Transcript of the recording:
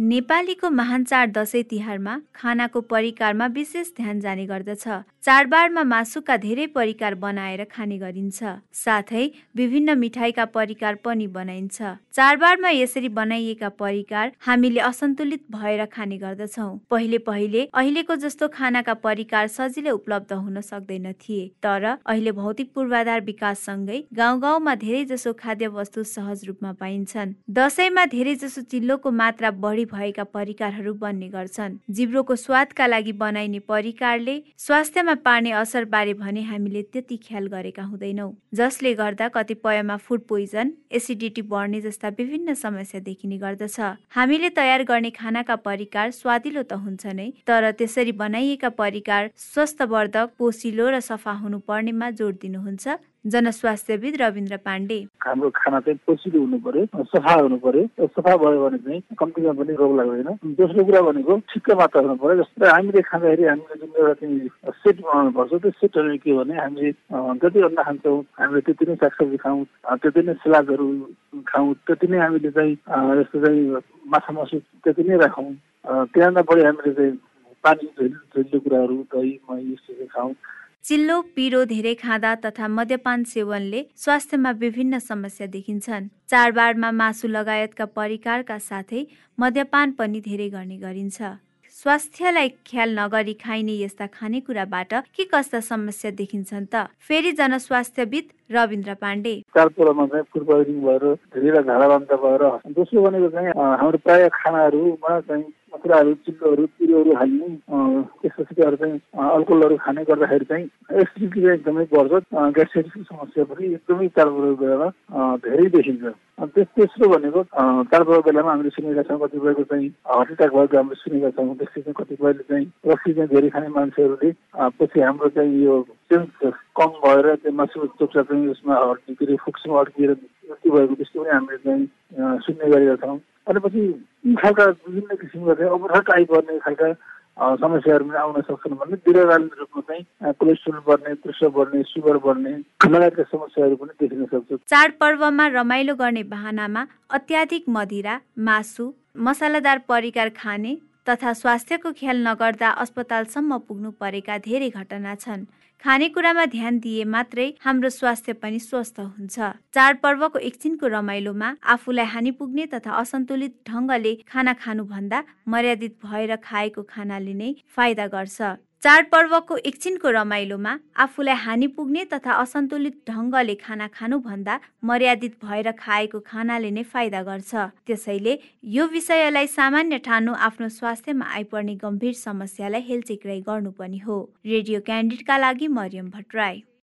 नेपालीको महान चाड दसैँ तिहारमा खानाको परिकारमा विशेष ध्यान जाने गर्दछ। चाडबाडमा मासुका धेरै परिकार बनाएर खाने गरिन्छ। साथै विभिन्न मिठाईका परिकार पनि बनाइन्छ। चाडबाडमा यसरी बनाइएका परिकार हामीले असन्तुलित भएर खाने गर्दछौ। पहिले पहिले अहिलेको जस्तो खानाका परिकार सजिलै उपलब्ध हुन सक्दैन थिए। तर अहिले भौतिक पूर्वाधार विकाससँगै गाउँ गाउँमा धेरै जसो खाद्य वस्तु सहज रूपमा पाइन्छन्। दसैँमा धेरै जसो चिल्लोको मात्रा बढी भएका परिकारहरू बन्ने गर्छन्। जिब्रोको स्वादका लागि बनाइने परिकारले स्वास्थ्यमा पार्ने असर बारे भने हामीले त्यति ख्याल गरेका हुँदैनौ। जसले गर्दा कतिपयमा फुड पोइजन एसिडिटी बढ्ने जस्ता विभिन्न समस्या देखिने गर्दछ। हामीले तयार गर्ने खानाका परिकार स्वादिलो त हुन्छ नै तर त्यसरी बनाइएका परिकार स्वस्थवर्धक पोसिलो र सफा हुनु पर्नेमा जोड दिनुहुन्छ। जनस्वास्थ्यविद रविन्द्र पाण्डे। हाम्रो खाना चाहिँ पोसिलो हुनु पर्यो सफा हुनु पर्यो सफा भयो भने चाहिँ कम्तीमा पनि रोग लाग्दैन। दोस्रो कुरा भनेको ठिक्क मात्रा हुनु पर्यो जस्तै हामीले खाँदाखेरि हामीले जुन एउटा चाहिँ सेट बनाउनु पर्छ त्यो सेटहरू के भने हामीले जति अन्डा खान्छौँ हामीले त्यति नै सागसब्जी खाउँ त्यति नै सलादहरू खाउँ त्यति नै हामीले चाहिँ जस्तो चाहिँ माछा मासु त्यति नै राखौँ। त्यहाँभन्दा बढी हामीले चाहिँ पानी झैलिलो कुराहरू दही मही यस्तो खाउँ। चिल्लो पिरो धेरै खाँदा तथा मद्यपान सेवनले स्वास्थ्यमा विभिन्न समस्या देखिन्छन्। चाडबाडमा मासु लगायतका परिकारका साथै मद्यपान पनि धेरै गर्ने गरिन्छ। स्वास्थ्यलाई ख्याल नगरी खाइने यस्ता खानेकुराबाट के कस्ता समस्या देखिन्छन् त? फेरि जनस्वास्थ्यविद रविन्द्र पाण्डे। चाडपर्वमा चाहिँ फुड पोइजनिङ भएर धेरै झाडाबान्ता भएर दोस्रो भनेको चाहिँ हाम्रो प्राय खानाहरूमा चाहिँ कुराहरू चिल्लोहरू पिरोहरू हाल्ने त्यसपछि चाहिँ अल्कोहलहरू खाने गर्दाखेरि चाहिँ एसिडिटी चाहिँ एकदमै बढ्छ। ग्यास्ट्रिटिसको समस्या पनि एकदमै चाडपर्व बेलामा धेरै देखिन्छ। तेस्रो भनेको चाडपर्व बेलामा हामीले सुनेका छौँ कतिपयको चाहिँ हार्ट एट्याक भएको हामीले सुनेका छौँ त्यसले चाहिँ कतिपयले चाहिँ रक्सी चाहिँ धेरै खाने मान्छेहरूले पछि हाम्रो चाहिँ यो कम भएर त्यो मासु चोप्चा चाहिँ उसमा के अरे फुक्समा अड्किएर मृत्यु भएको त्यस्तो पनि हामीले चाहिँ सुन्ने गरेका छौँ। अनि पछि यी खालका विभिन्न किसिमका चाहिँ अवरहट आइपर्ने खालका समस्याहरू पनि आउन सक्छन् भने दीर्घकालीन रूपमा चाहिँ कोलेस्ट्रोल बढ्ने प्रेसर बढ्ने सुगर बढ्ने लगायतका समस्याहरू पनि देखिन सक्छ। चाडपर्वमा रमाइलो गर्ने बहानामा अत्याधिक मदिरा मासु मसालादार परिकार खाने तथा स्वास्थ्यको ख्याल नगर्दा अस्पतालसम्म पुग्नु परेका धेरै घटना छन्। खानेकुरामा ध्यान दिए मात्रै हाम्रो स्वास्थ्य पनि स्वस्थ हुन्छ। चाडपर्वको एकछिनको रमाइलोमा आफूलाई हानि पुग्ने तथा असन्तुलित ढङ्गले खाना खानुभन्दा मर्यादित भएर खाएको खानाले नै फाइदा गर्छ। चाडपर्वको एकछिनको रमाइलोमा आफूलाई हानि पुग्ने तथा असन्तुलित ढङ्गले खाना खानुभन्दा मर्यादित भएर खाएको खानाले नै फाइदा गर्छ। त्यसैले यो विषयलाई सामान्य ठानु आफ्नो स्वास्थ्यमा आइपर्ने गम्भीर समस्यालाई हेलचेक्राइ गर्नु पनि हो। रेडियो क्यान्डिडका लागि मरियम भट्टराई।